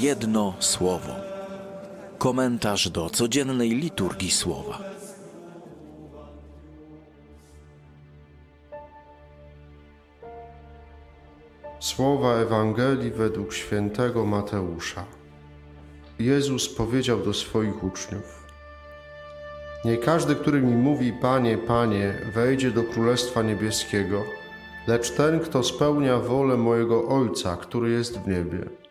Jedno słowo. Komentarz do codziennej liturgii słowa. Słowa Ewangelii według świętego Mateusza. Jezus powiedział do swoich uczniów: Nie każdy, który mi mówi: Panie, Panie, wejdzie do Królestwa Niebieskiego, lecz ten, kto spełnia wolę mojego Ojca, który jest w niebie.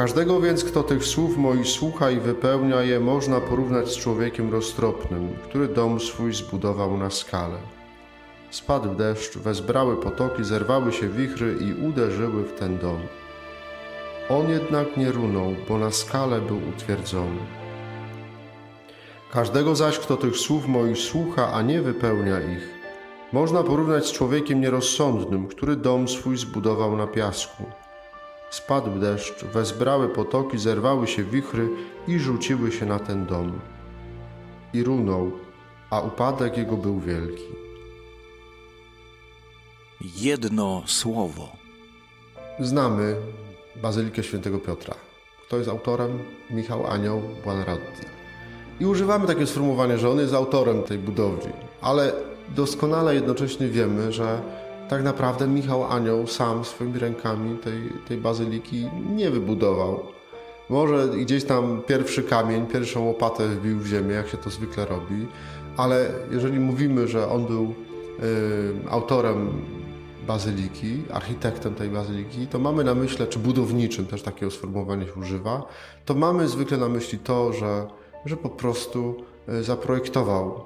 Każdego więc, kto tych słów moich słucha i wypełnia je, można porównać z człowiekiem roztropnym, który dom swój zbudował na skale. Spadł deszcz, wezbrały potoki, zerwały się wichry i uderzyły w ten dom. On jednak nie runął, bo na skale był utwierdzony. Każdego zaś, kto tych słów moich słucha, a nie wypełnia ich, można porównać z człowiekiem nierozsądnym, który dom swój zbudował na piasku. Spadł deszcz, wezbrały potoki, zerwały się wichry i rzuciły się na ten dom. I runął, a upadek jego był wielki. Jedno słowo. Znamy Bazylikę Świętego Piotra. Kto jest autorem? Michał Anioł Buonarroti. I używamy takie sformułowanie, że on jest autorem tej budowli, ale doskonale jednocześnie wiemy, że tak naprawdę Michał Anioł sam swoimi rękami tej, tej bazyliki nie wybudował. Może gdzieś tam pierwszy kamień, pierwszą łopatę wbił w ziemię, jak się to zwykle robi, ale jeżeli mówimy, że on był y, autorem bazyliki, architektem tej bazyliki, to mamy na myśli, czy budowniczym, też takiego sformułowania się używa, to mamy zwykle na myśli to, że, że po prostu y, zaprojektował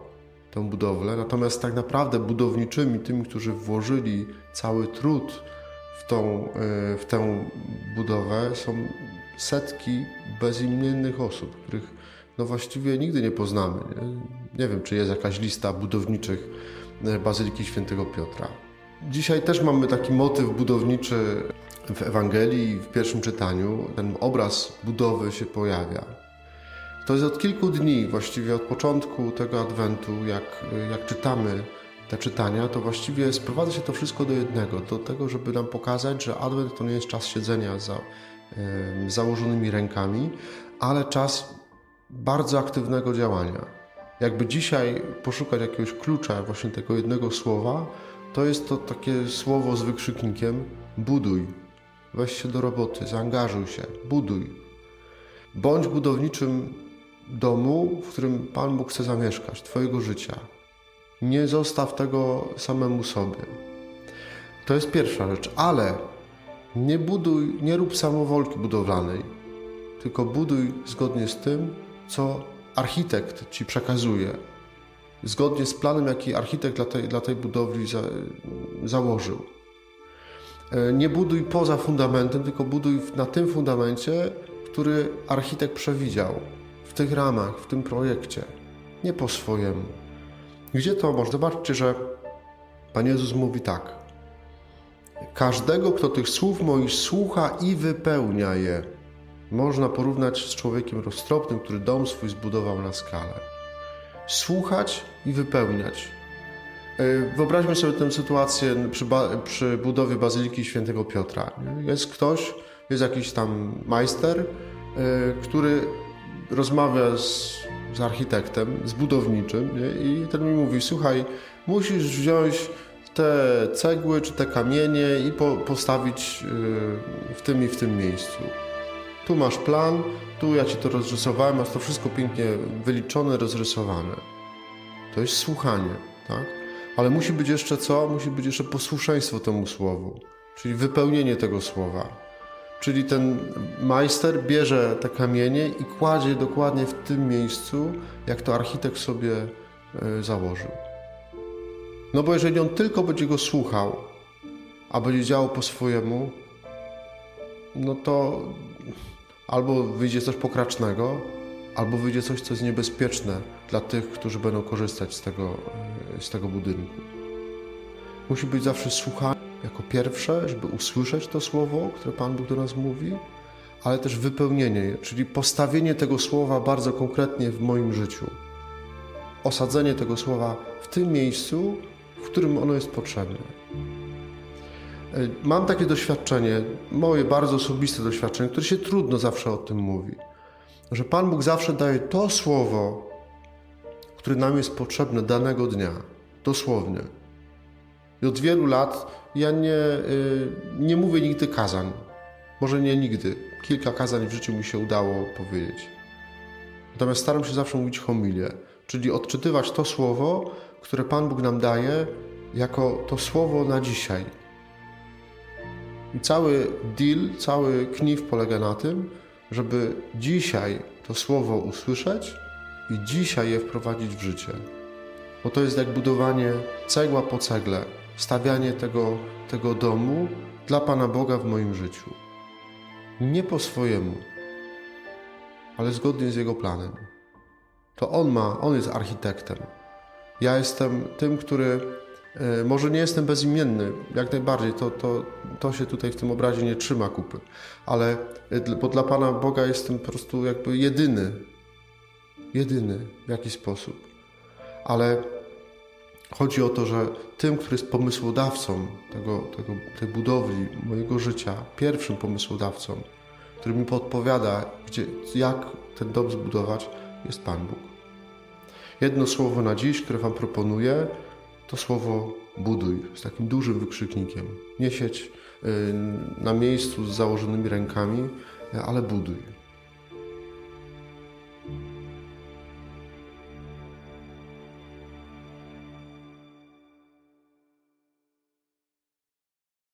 tę budowlę, natomiast tak naprawdę budowniczymi, tymi, którzy włożyli cały trud w, tą, e, w tę budowę, są setki bezimiennych osób, których no właściwie nigdy nie poznamy. Nie? wiem, czy jest jakaś lista budowniczych e, Bazyliki Świętego Piotra. Dzisiaj też mamy taki motyw budowniczy w Ewangelii, w pierwszym czytaniu. Ten obraz budowy się pojawia. To jest od kilku dni, właściwie od początku tego Adwentu, jak, jak czytamy te czytania, to właściwie sprowadza się to wszystko do jednego, do tego, żeby nam pokazać, że Adwent to nie jest czas siedzenia za y, założonymi rękami, ale czas bardzo aktywnego działania. Jakby dzisiaj poszukać jakiegoś klucza, właśnie tego jednego słowa, to jest to takie słowo z wykrzyknikiem buduj. Weź się do roboty, zaangażuj się, buduj. Bądź budowniczym domu, w którym Pan Bóg chce zamieszkać, Twojego życia. Nie zostaw tego samemu sobie. To jest pierwsza rzecz, ale nie buduj, nie rób samowolki budowlanej, tylko buduj zgodnie z tym, co architekt ci przekazuje, zgodnie z planem, jaki architekt dla tej, dla tej budowli za, założył. E, nie buduj poza fundamentem, tylko buduj na tym fundamencie, który architekt przewidział w tych ramach, w tym projekcie, nie po swojemu. Gdzie to może? Zobaczcie, że Pan Jezus mówi tak. Każdego, kto tych słów moich słucha i wypełnia je, można porównać z człowiekiem roztropnym, który dom swój zbudował na skalę. Słuchać i wypełniać. E, wyobraźmy sobie tę sytuację przy, przy budowie Bazyliki Świętego Piotra. Jest ktoś, jest jakiś tam majster, e, który rozmawia z, z architektem, z budowniczym nie? i ten mi mówi, słuchaj, musisz wziąć te cegły czy te kamienie i po, postawić yy, w tym i w tym miejscu. Tu masz plan, tu ja ci to rozrysowałem, masz to wszystko pięknie wyliczone, rozrysowane. To jest słuchanie, tak? Ale musi być jeszcze co? Musi być jeszcze posłuszeństwo temu słowu, czyli wypełnienie tego słowa. Czyli ten majster bierze te kamienie i kładzie dokładnie w tym miejscu, jak to architekt sobie e, założył. No bo jeżeli on tylko będzie go słuchał, a będzie działał po swojemu, no to albo wyjdzie coś pokracznego, albo wyjdzie coś, co jest niebezpieczne dla tych, którzy będą korzystać z tego, e, z tego budynku. Musi być zawsze słuchanie jako pierwsze, żeby usłyszeć to słowo, które Pan Bóg do nas mówi, ale też wypełnienie je, czyli postawienie tego słowa bardzo konkretnie w moim życiu. Osadzenie tego słowa w tym miejscu, w którym ono jest potrzebne. Mam takie doświadczenie, moje bardzo osobiste doświadczenie, które się trudno zawsze o tym mówi, że Pan Bóg zawsze daje to słowo, które nam jest potrzebne danego dnia, dosłownie. I od wielu lat ja nie, y, nie mówię nigdy kazań. Może nie nigdy. Kilka kazań w życiu mi się udało powiedzieć. Natomiast staram się zawsze mówić homilię, czyli odczytywać to słowo, które Pan Bóg nam daje, jako to słowo na dzisiaj. I cały deal, cały knif polega na tym, żeby dzisiaj to słowo usłyszeć i dzisiaj je wprowadzić w życie. Bo to jest jak budowanie cegła po cegle, stawianie tego, tego domu dla Pana Boga w moim życiu. Nie po swojemu, ale zgodnie z Jego planem. To On ma, On jest architektem. Ja jestem tym, który e, może nie jestem bezimienny, jak najbardziej, to, to, to się tutaj w tym obrazie nie trzyma kupy, ale e, bo dla Pana Boga jestem po prostu jakby jedyny, jedyny w jakiś sposób. Ale chodzi o to, że tym, który jest pomysłodawcą tego, tego, tej budowli mojego życia, pierwszym pomysłodawcą, który mi podpowiada, gdzie, jak ten dom zbudować, jest Pan Bóg. Jedno słowo na dziś, które Wam proponuję, to słowo buduj z takim dużym wykrzyknikiem. Nie siedź y, na miejscu z założonymi rękami, ale buduj.